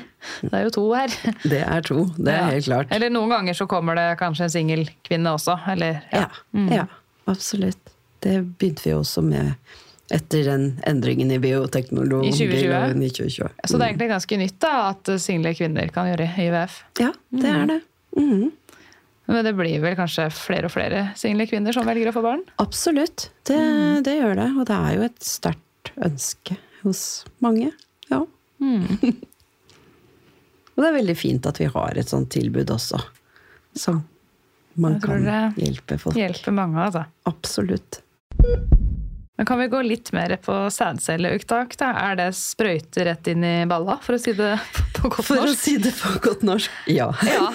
Det er jo to her. *laughs* Det er to, det er Ja. helt klart. Eller noen ganger så kommer det kanskje en singel kvinne også. Eller, Ja, Mm. ja, absolutt. Det begynte vi også med etter den endringen i bioteknologi. I 2020? i 2020. Så det er egentlig ganske nytt da, at single kvinner kan gjøre IVF. Ja, det er det. Mhm. Men det blir vel kanskje flere og flere single kvinner som velger å få barn? Absolutt. Det, Mm. det gjør det. Og det er jo et sterkt ønske hos mange. Ja. Mm. *laughs* og det er veldig fint at vi har et sånt tilbud også. Som man kan hjelpe folk. Hjelper mange, altså. Absolutt. Men kan vi gå litt mer på sædcelleuttak? Er det sprøyte rett inn i balla, for å si det på godt norsk? For å si det på godt norsk. Ja. *laughs* Ja.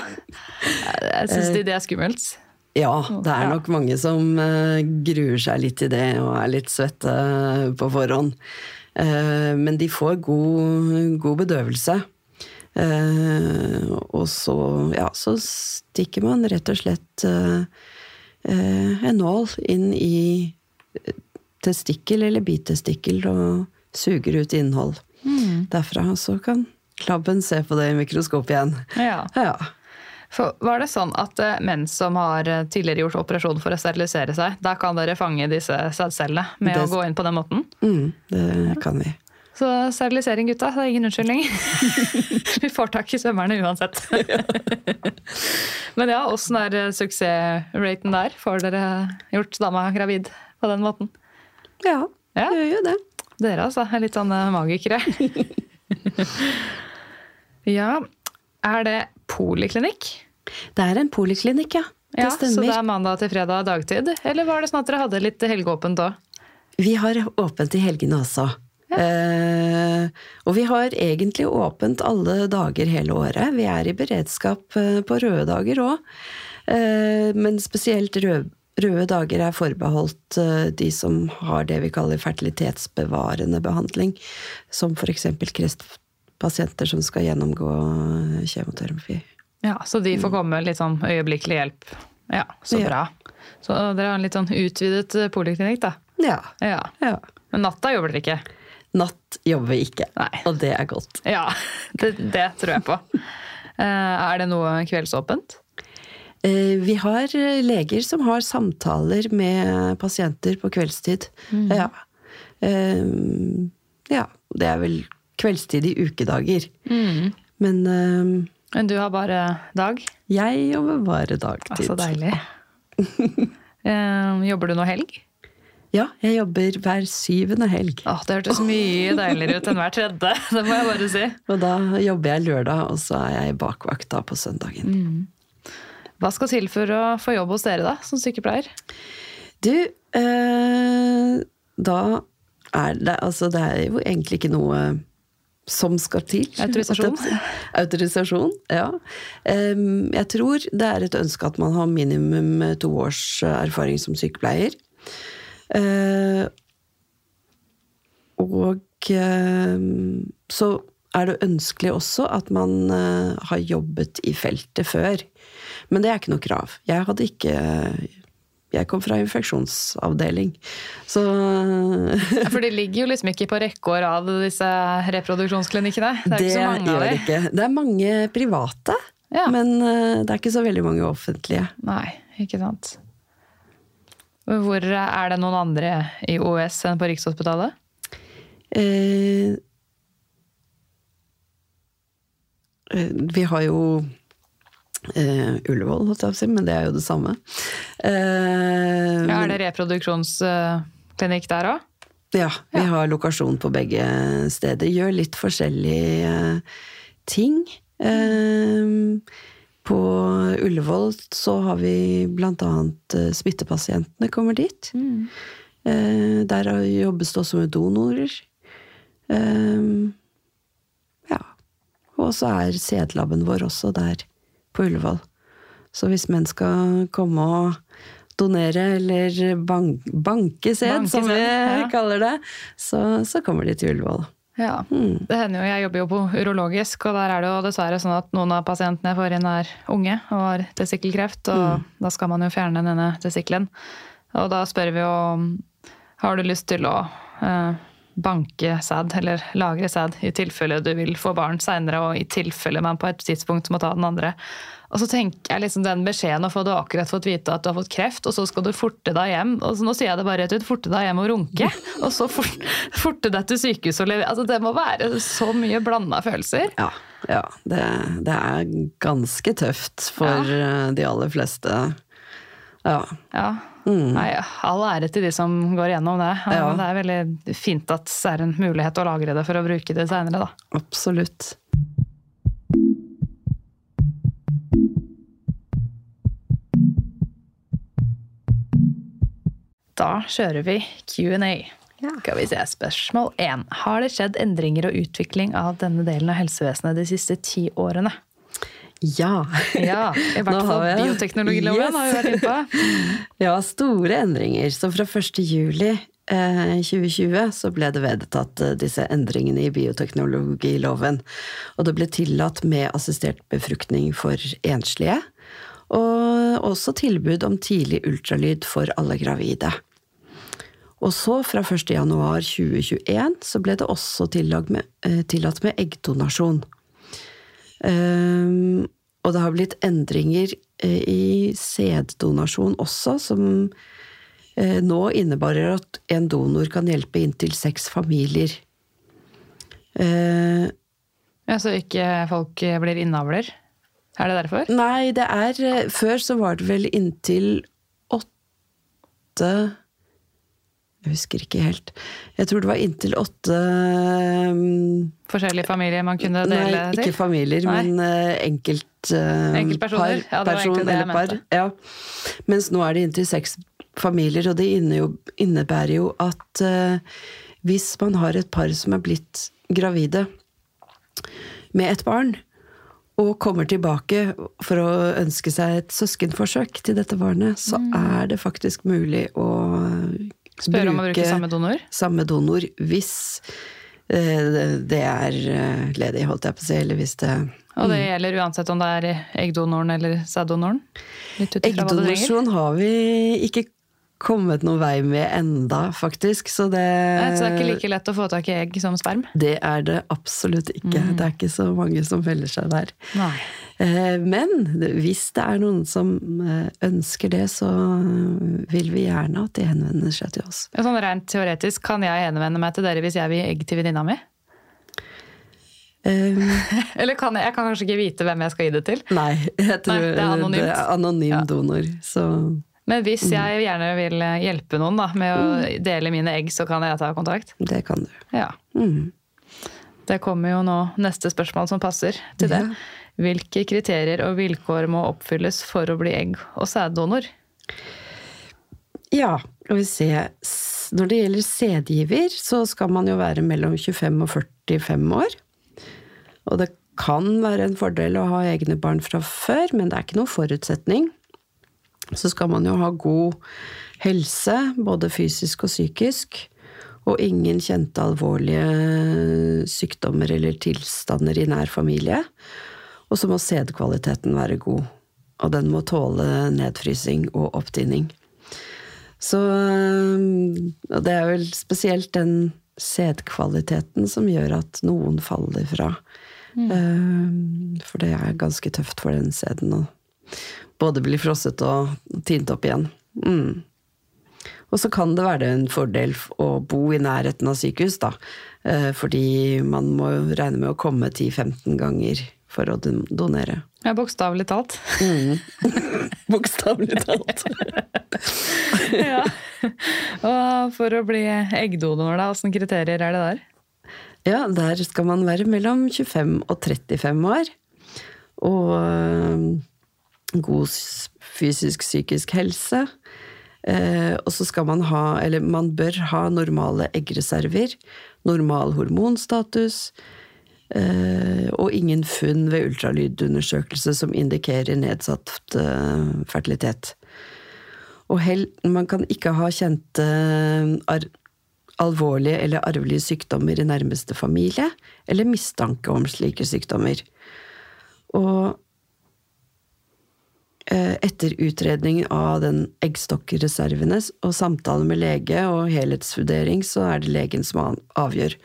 Jeg syns de det er skummelt. Ja, det er nok mange som eh, gruer seg litt til det og er litt svette på forhånd. Eh, men de får god, god bedøvelse. Eh, og så, ja, så stikker man rett og slett eh, eh, en nål inn i testikkel eller bitestikkel og suger ut innhold derfra. Så kan labben se på det i mikroskopet igjen. Ja. Ja. For var det sånn at eh, menn som har eh, tidligere gjort operasjon for å sterilisere seg, da kan dere fange disse sædcellene med Det- å gå inn på den måten? Mm, det kan vi. Så sterilisering, gutta, det er ingen unnskyldning. *laughs* Vi får tak i svømmerne uansett. *laughs* Men ja, åssen er eh, suksessraten der? Får dere gjort dama gravid på den måten? Ja, Ja. det gjør jo det. Dere altså, er litt sånne magikere. *laughs* ja, er det poliklinikk? Det er en poliklinikk, ja. Det Ja, Så det er mandag til fredag dagtid? Eller var det sånn at dere hadde litt helgeåpent òg? Vi har åpent i helgene også. Eh, og vi har egentlig åpent alle dager hele året. Vi er i beredskap eh, på røde dager òg. Eh, men spesielt røde, røde dager er forbeholdt eh, de som har det vi kaller fertilitetsbevarende behandling. Som f.eks. kreftpasienter som skal gjennomgå kjemoterapi. Ja, Så de får komme litt sånn øyeblikkelig hjelp. Ja, så bra. Så dere har en litt sånn utvidet eh, poliklinikk, da. Ja. Ja. ja. Men natta jobber dere ikke? Natt jobber vi ikke, Nei. og det er godt. Ja, *laughs* det, det tror jeg på. Eh, er det noe kveldsåpent? Eh, Vi har eh, leger som har samtaler med pasienter på kveldstid. Ja. Eh, ja. Det er vel kveldstid i ukedager. Men eh, Men du har bare dag? jeg jobber bare dagtid. Så deilig. *laughs* Eh, jobber du nå helg? Ja, jeg jobber hver syvende helg. Åh, det hørtes mye deiligere ut enn hver tredje. *laughs* Det må jeg bare si. Og da jobber jeg lørdag, og så er jeg bakvakt da på søndagen. Hva skal til for å få jobb hos dere, da, som sykepleier? Du, eh, da er det Altså, det er jo egentlig ikke noe som skal til. Autorisasjon? *laughs* Autorisasjon, ja. Jeg tror det er et ønske at man har minimum to års erfaring som sykepleier. Eh, og så er det ønskelig også at man eh, har jobbet i feltet før. Men det er ikke noe krav. Jeg hadde ikke Jeg kom fra infeksjonsavdeling, så For det ligger jo liksom ikke på rekke og rad, disse reproduksjonsklinikkene. Det er ikke så mange av det dem. ikke. Det er mange private, Ja. men eh, det er ikke så veldig mange offentlige. Nei, ikke sant. Hvor Er det noen andre i OS enn på Rikshospitalet? Eh, eh, vi har jo eh, Ullevål, holdt jeg på å si, men det er jo det samme. Uh, Ja, er det reproduksjonsklinikk der òg? Ja, vi har lokasjon på begge steder. Gjør litt forskjellige ting. Uh, på Ullevål så har vi eh, smittepasientene kommer dit. Eh, der jobbes det også med donorer. Eh, ja. Og så er sædlaben vår også der på Ullevål. Så hvis menn skal komme og donere, eller bank, banke sæd, som vi ja. *laughs* kaller det, så, så kommer de til Ullevål. Ja, Mm. det hender jo, Jeg jobber jo på urologisk, og der er det jo dessverre sånn at noen av pasientene jeg får inn er unge og har testikkelkreft, og da skal man jo fjerne denne testikkelen. Og da spør vi jo har du lyst til å eh, banke sæd, eller lagre sæd, i tilfelle du vil få barn seinere, og i tilfelle man på et tidspunkt må ta den andre. Og så tenker jeg liksom den beskjeden å få du akkurat fått vite at du har fått kreft, og så skal du forte deg hjem. Og så nå sier jeg det bare rett ut, forte deg hjem og runke. *laughs* Og så fort, forte deg til sykehuset og levere. Altså, det må være så mye blanda følelser. Ja, ja det, det er ganske tøft for ja. de aller fleste. Ja. Ja. Nei, all ære til de som går gjennom det. Ja, Ja. Det er veldig fint at det er en mulighet å lagre det for å bruke det seinere, da. Absolutt. Da kjører vi Q&A. Ja. Skal vi se, Spørsmål 1. Har det skjedd endringer og utvikling av denne delen av helsevesenet de siste ti årene? Ja. Ja, i *laughs* hvert fall bioteknologiloven Yes. har vi vært inne på. Ja, store endringer. Så fra 1. juli eh, 2020 så ble det vedtatt eh, disse endringene i bioteknologiloven. Og det ble tillatt med assistert befruktning for enslige. Og også tilbud om tidlig ultralyd for alle gravide. Og så, fra 1. januar 2021, så ble det også tillatt med, eh, tillatt med eggdonasjon. Ehm, og det har blitt endringer eh, i sæddonasjon også, som eh, nå innebærer at en donor kan hjelpe inntil seks familier. Uh, Ja, så ikke folk blir innavler? Er det derfor? nei, det er eh, Før så var det vel inntil åtte Jeg husker ikke helt. Jeg tror det var inntil åtte um, Forskjellige familier man kunne dele Nei, ikke familier, Nei. men uh, enkelt uh, Enkeltpersoner? Ja, egentlig det jeg eller par. Ja. Mens nå er det inntil seks familier, og det innebærer jo at uh, hvis man har et par som er blitt gravide med et barn, og kommer tilbake for å ønske seg et søskenforsøk til dette barnet, så Mm. er det faktisk mulig å Spør om å bruke samme donor? samme donor hvis eh, det er eh, ledig, holdt jeg på å si, eller hvis det Og det gjelder uansett om det er eggdonoren eller sæddonoren? Eggdonasjon har vi ikke kommet noen vei med enda, faktisk, så det Nei, Så det er ikke like lett å få tak i egg som sperm? Det er det absolutt ikke. Mm. Det er ikke så mange som feller seg der. Nei. Eh, Men hvis det er noen som eh, ønsker det, så vil vi gjerne at de henvender seg til oss. Sånn Rent teoretisk, kan jeg henvende meg til dere hvis jeg vil gi egg til venninna mi? Um, *laughs* Eller kan jeg, jeg kan kanskje ikke vite hvem jeg skal gi det til? Nei, jeg tror det er anonymt. det er anonym Ja. donor, så Men hvis jeg gjerne vil hjelpe noen da, med å dele mine egg, så kan jeg ta kontakt? det kan du. Ja. Mm. Det kommer jo nå neste spørsmål som passer til det. Ja. Hvilke kriterier og vilkår må oppfylles for å bli egg- og sæddonor? Ja, skal vi se. Når det gjelder sædgiver, så skal man jo være mellom 25 og 45 år. Og det kan være en fordel å ha egne barn fra før, men det er ikke noen forutsetning. Så skal man jo ha god helse, både fysisk og psykisk. Og ingen kjente alvorlige sykdommer eller tilstander i nær familie. Og så må sædkvaliteten være god. Og den må tåle nedfrysing og opptining. Så og det er vel spesielt den sædkvaliteten som gjør at noen faller fra. Mm. For det er ganske tøft for den sæden å både bli frosset og tint opp igjen. Mm. Og så kan det være en fordel å bo i nærheten av sykehus, da. Eh, Fordi man må regne med å komme 10-15 ganger for å donere. Ja, bokstavelig talt. *laughs* Bokstavelig talt. ja. Og for å bli eggdonor, da, åssen kriterier er det der? Ja, der skal man være mellom 25 og 35 år. Og øh, god fysisk-psykisk helse. Eh, og så skal man ha, eller man bør ha normale eggreserver, normal hormonstatus, og ingen funn ved ultralydundersøkelse som indikerer nedsatt eh, fertilitet. Og man kan ikke ha kjente ar alvorlige eller arvelige sykdommer i nærmeste familie, eller mistanke om slike sykdommer. Og eh, etter utredning av den eggstokkreservene og samtale med lege og helhetsvurdering, så er det legen som avgjør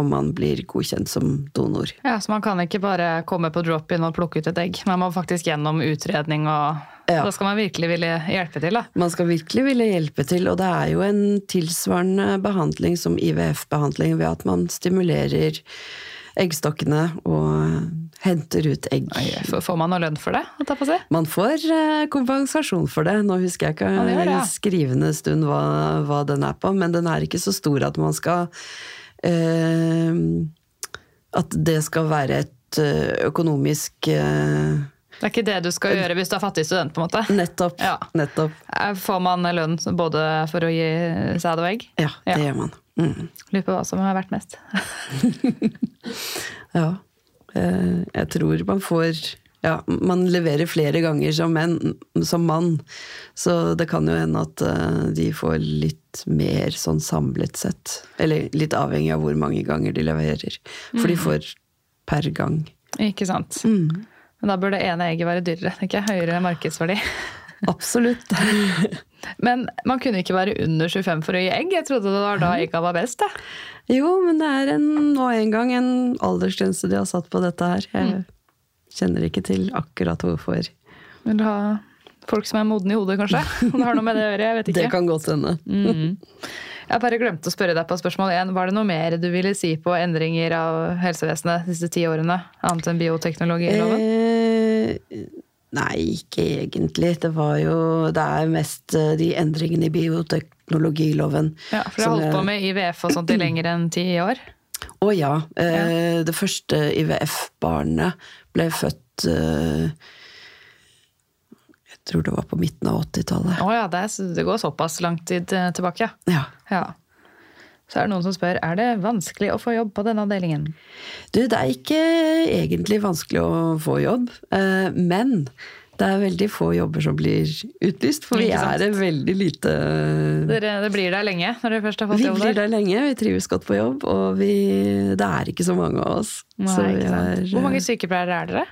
om man blir godkjent som donor. Ja, Så man kan ikke bare komme på drop-in og plukke ut et egg. Man må faktisk gjennom utredning og Ja. Da skal man virkelig ville hjelpe til, da. Man skal virkelig ville hjelpe til, og det er jo en tilsvarende behandling som IVF-behandling ved at man stimulerer eggstokkene og henter ut egg. Oi, får- man noe lønn for det? si? Man får eh, kompensasjon for det. Nå husker jeg ikke Ja, det det, ja. skrivende stund hva, hva den er på, men den er ikke så stor at man skal eh, At det skal være et eh, økonomisk eh, Det er ikke det du skal gjøre hvis du er fattig student, på en måte. Nettopp. Ja. Nettopp. Eh, Får man lønn både for å gi sæd og egg? Ja, det Ja. gjør man. Mm. Lurer på hva som har vært mest. *laughs* Ja. Eh, Jeg tror man får ja, Man leverer flere ganger som, menn, som mann, så det kan jo hende at eh, de får litt mer sånn samlet sett. Eller litt avhengig av hvor mange ganger de leverer. For de får per gang. Ikke sant? Mm. Men da bør det ene egget være dyrere. ikke. Høyere markedsverdi. Absolutt. *laughs* Men man kunne ikke være under 25 for å gi egg. Jeg trodde det var da egga var best. Da. Jo, men det er en, nå en gang en aldersgrense de har satt på dette her. Jeg kjenner ikke til akkurat hvorfor. Vil ha folk som er modne i hodet, kanskje? *laughs* Om det har noe med det å gjøre? Jeg vet ikke. Det kan godt hende. Jeg bare glemte å spørre deg på spørsmål 1. Var det noe mer du ville si på endringer av helsevesenet de siste ti årene? Annet enn bioteknologiloven? Eh, nei, ikke egentlig. Det var jo Det er mest eh, de endringene i bioteknologiloven. Ja, for du har holdt på med IVF og sånt i lenger enn ti år? Å ja. Eh, Det første IVF-barnet ble født eh, Jeg tror det var på midten av 80-tallet. Å ja, det, går såpass lang tid tilbake, ja. Ja. Så er det noen som spør er det vanskelig å få jobb på denne avdelingen. Du, det er ikke egentlig vanskelig å få jobb, eh, men det er veldig få jobber som blir utlyst, for vi er en veldig lite Dere, det blir der lenge når dere først har fått Vi jobb blir der? der lenge, vi trives godt på jobb, og vi, det er ikke så mange av oss. Nei, vi er, Hvor mange sykepleiere er dere?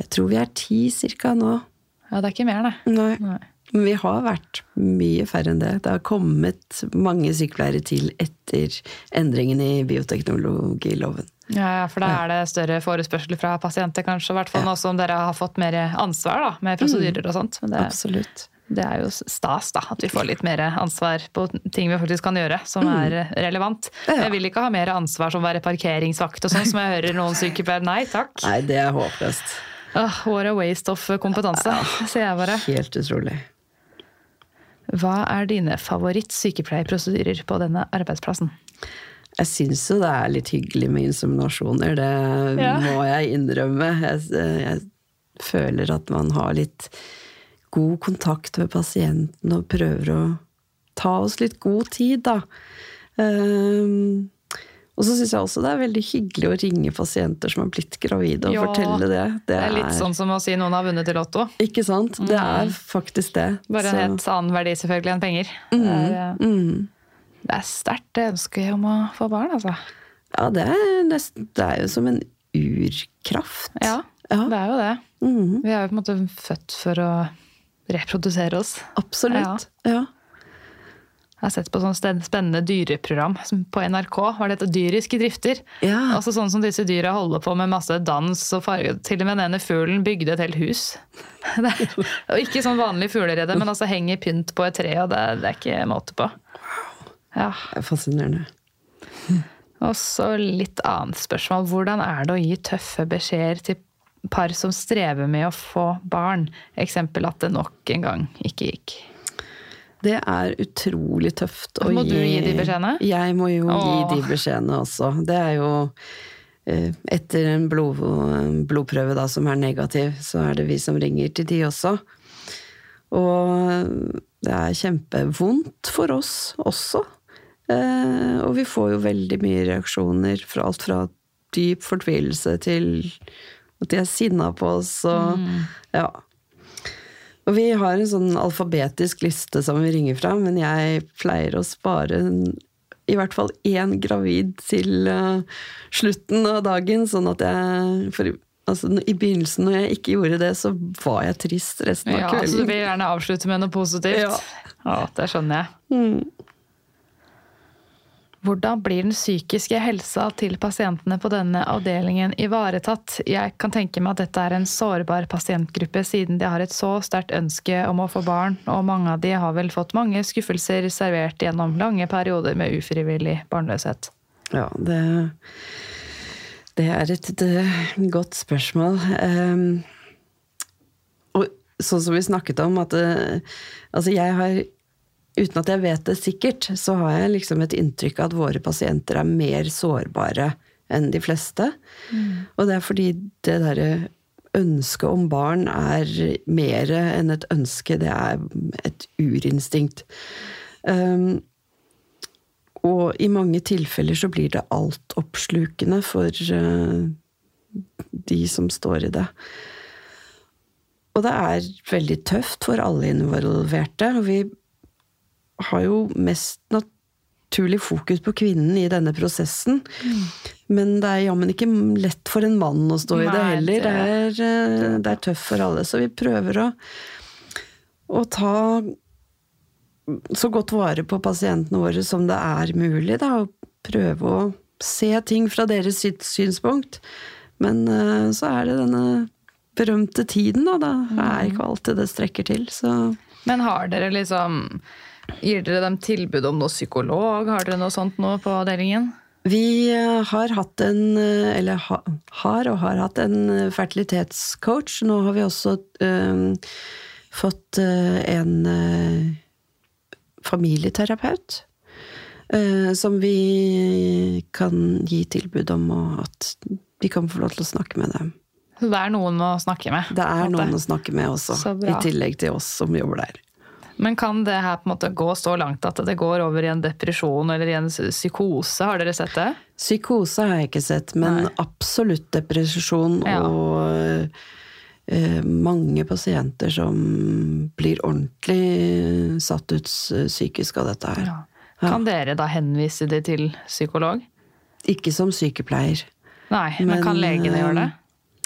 Jeg tror vi er ti cirka nå. Ja, det er ikke mer, det. Nei. Nei. Men vi har vært mye færre enn det. Det har kommet mange sykepleiere til etter endringen i bioteknologiloven. Ja, ja, for da er det større forespørsel fra pasienter, kanskje. I hvert fall nå som dere har fått mer ansvar da, med prosedyrer og sånt. Men det, Absolutt. det er jo stas da, at vi får litt mer ansvar på ting vi faktisk kan gjøre, som er relevant. Ja. Jeg vil ikke ha mer ansvar som å være parkeringsvakt og sånn, som jeg hører noen sykepleiere. Nei takk. Nei, det er håpløst. Oh, what a waste of kompetanse, sier jeg bare. Helt utrolig. Hva er dine favoritt-sykepleierprosedyrer på denne arbeidsplassen? Jeg syns jo det er litt hyggelig med inseminasjoner, det Ja. må jeg innrømme. Jeg, jeg føler at man har litt god kontakt med pasienten og prøver å ta oss litt god tid, da. Ehm, og så syns jeg også det er veldig hyggelig å ringe pasienter som har blitt gravide, og Ja, fortelle det. Det er litt sånn som å si noen har vunnet i Lotto. Ikke sant? Det er faktisk det. Bare en helt annen verdi selvfølgelig enn penger. Det er, mm. det er sterkt det ønsket om å få barn, altså. Ja, det er, nesten, det er jo som en urkraft. Ja, Ja. det er jo det. Mm. Vi er jo på en måte født for å reprodusere oss. Absolutt. Ja. Jeg har sett på sånne spennende dyreprogram på NRK. Var det et dyriske drifter? Ja. Altså sånn som disse dyra holder på med masse dans og farge. Til og med den ene fuglen bygde et helt hus. *laughs* Det er, og ikke sånn vanlig fuglerede, men altså henger pynt på et tre, og det, det er ikke måte på. Ja. Det er fascinerende. Og så litt annet spørsmål. Hvordan er det å gi tøffe beskjeder til par som strever med å få barn? Eksempel at det nok en gang ikke gikk. Det er utrolig tøft å Må du gi de beskjedene? Jeg må jo Åh. gi de beskjedene også. Det er jo eh, Etter en, blod, blodprøve da, som er negativ, så er det vi som ringer til de også. Og det er kjempevondt for oss også. Eh, og vi får jo veldig mye reaksjoner fra alt fra dyp fortvilelse til at de er sinna på oss og ja. Og vi har en sånn alfabetisk liste som vi ringer fra, men jeg pleier å spare i hvert fall én gravid til uh, slutten av dagen, sånn at jeg for, altså, I begynnelsen, når jeg ikke gjorde det, så var jeg trist resten av Ja, så du vil gjerne avslutte med noe positivt? Ja. Ja, det skjønner jeg. Mm. Hvordan blir den psykiske helsa til pasientene på denne avdelingen ivaretatt? Jeg kan tenke meg at dette er en sårbar pasientgruppe, siden de har et så sterkt ønske om å få barn, og mange av de har vel fått mange skuffelser servert gjennom lange perioder med ufrivillig barnløshet. Ja, det, det er et, et godt spørsmål. Um, og sånn som vi snakket om, at eh, altså jeg har Uten at jeg vet det sikkert, så har jeg liksom et inntrykk av at våre pasienter er mer sårbare enn de fleste. Og det er fordi det derre ønsket om barn er mer enn et ønske, det er et urinstinkt. Um, og i mange tilfeller så blir det altoppslukende for uh, de som står i det. Og det er veldig tøft for alle involverte. Og vi har jo mest naturlig fokus på kvinnen i denne prosessen. Men det er jammen ikke lett for en mann å stå i det heller. Det det- er, eh, det er tøft for alle. Så vi prøver å, å ta så godt vare på pasientene våre som det er mulig, da, og prøve å se ting fra deres sy- synspunkt. Men eh, så er det denne berømte tiden, da. Det er ikke alltid det strekker til, så Men har dere liksom Gir dere dem tilbud om noe psykolog? Har dere noe sånt nå på avdelingen? Vi eh, har hatt en, eh, eller ha, har og har hatt en eh, fertilitetscoach. Nå har vi også um, fått en uh, familieterapeut. Uh, som vi kan gi tilbud om, og at vi kan få lov til å snakke med dem. Så det er noen å snakke med? Det er noen å snakke med også, i tillegg til oss som jobber der. Men kan det her på en måte gå så langt at det går over i en depresjon eller i en psykose? Har dere sett det? Psykose har jeg ikke sett, men Nei. absolutt depresjon Ja. og eh, mange pasienter som blir ordentlig satt ut psykisk av dette her. Ja. Kan dere da henvise de til psykolog? Ikke som sykepleier. Nei, men, Men, kan legene gjøre det?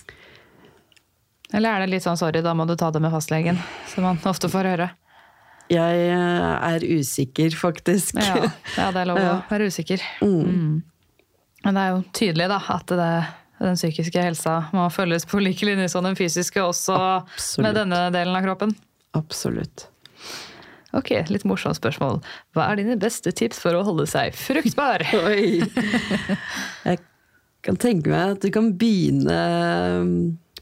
eh, Eller er det litt sånn sorry, da må du ta det med fastlegen, som man ofte får høre? Jeg eh, er usikker, faktisk. Ja, ja det er lov å *laughs* Ja. være usikker. Mm. Men det er jo tydelig da, at det, den psykiske helsa må følges på like linje som den fysiske, også Absolutt. med denne delen av kroppen. Absolutt. Ok, litt morsomt spørsmål. Hva er dine beste tips for å holde seg fruktbar? *laughs* Oi! Jeg kan tenke meg at du kan begynne um,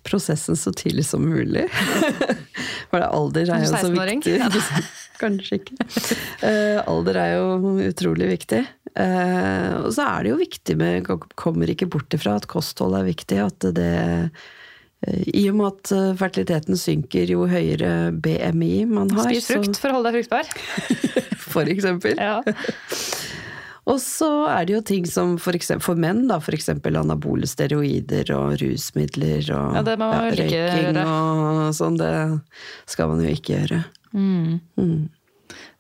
prosessen så tidlig som mulig. *laughs* For alder er jo så viktig. *laughs* Ja. Kanskje ikke. Uh, alder er jo utrolig viktig. Uh, og så er det jo viktig med Kommer ikke bort ifra at kosthold er viktig. At det eh, I og med at fertiliteten synker jo høyere BMI man har, Spis frukt for å holde deg fruktbar. *laughs* for eksempel. Ja. *laughs* Og så er det jo ting som for, eksempel, for menn, da, eksempel anabole steroider og rusmidler og Ja, ikke røyking og sånn. Det skal man jo ikke gjøre. Mm.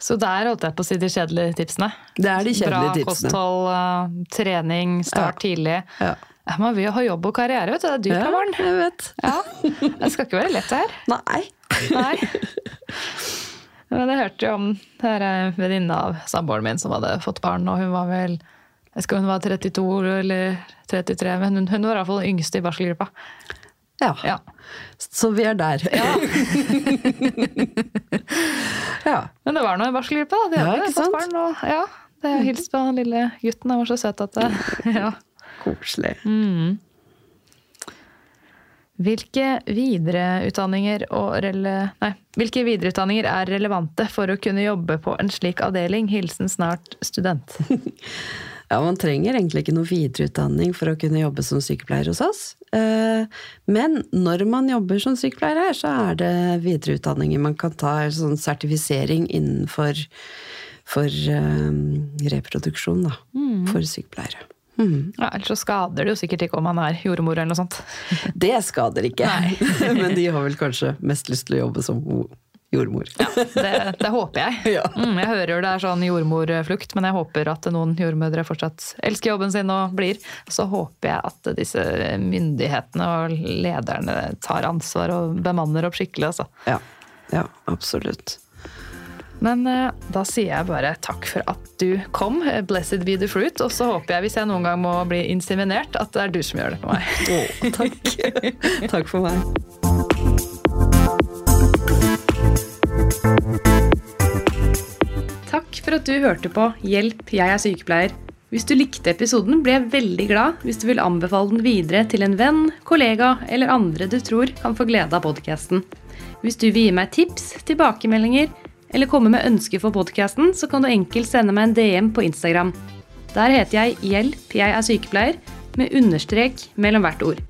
Så der holdt jeg på å si de kjedelige tipsene. Det er de Bra kjedelige tipsene. kosthold, eh, trening, start Ja. tidlig. Ja. Ja, Man vil jo ha jobb og karriere, vet du. Det er dyrt Ja, med barn. jeg vet. Ja. Det skal ikke være lett det her. *laughs* Nei. Nei. *laughs* Men jeg hørte jo om det her eh, av samboeren min som hadde fått barn, og hun var vel jeg skal hun var 32 eller 33, men hun, hun var i hvert fall yngste i barselgruppa. Ja. Ja. Så vi er der. Ja. *laughs* Ja. Men det var nå en barselgruppe, da. De Ja, hadde ikke fått barn. Og, ja, det Hils på den lille gutten. Han var så søt at det *laughs* ja. Koselig. Mm. Hvilke videreutdanninger, nei, hvilke videreutdanninger er relevante for å kunne jobbe på en slik avdeling? Hilsen snart student. *laughs* Ja, man trenger egentlig ikke noe videreutdanning for å kunne jobbe som sykepleier hos oss. Eh, men når man jobber som sykepleier her, så er det videreutdanninger man kan ta, sånn sertifisering innenfor for eh, reproduksjon, da. Mm. For sykepleiere. Mm. Ja, Ellers så skader det jo sikkert ikke om man er jordmor eller noe sånt. *laughs* Det skader ikke. *laughs* men de har vel kanskje mest lyst til å jobbe som jordmor. Ja, det, det håper jeg. *laughs* Ja. Mm, jeg hører jo det er sånn jordmorflukt, men jeg håper at noen jordmødre fortsatt elsker jobben sin og blir. Så håper jeg at disse myndighetene og lederne tar ansvar og bemanner opp skikkelig, altså. Ja, ja absolutt. Men uh, da sier jeg bare takk for at du kom. Blessed be the fruit. Og så håper jeg, hvis jeg noen gang må bli inseminert, at det er du som gjør det for meg. Oh, *laughs* takk. *laughs* takk for meg. Takk for at du hørte på Hjelp, jeg er sykepleier. Hvis du likte episoden, blir jeg veldig glad hvis du vil anbefale den videre til en venn, kollega eller andre du tror kan få glede av podkasten. Hvis du vil gi meg tips, tilbakemeldinger eller komme med ønsker for podkasten, så kan du enkelt sende meg en DM på Instagram. Der heter jeg Hjelp, jeg er sykepleier, med understrek mellom hvert ord.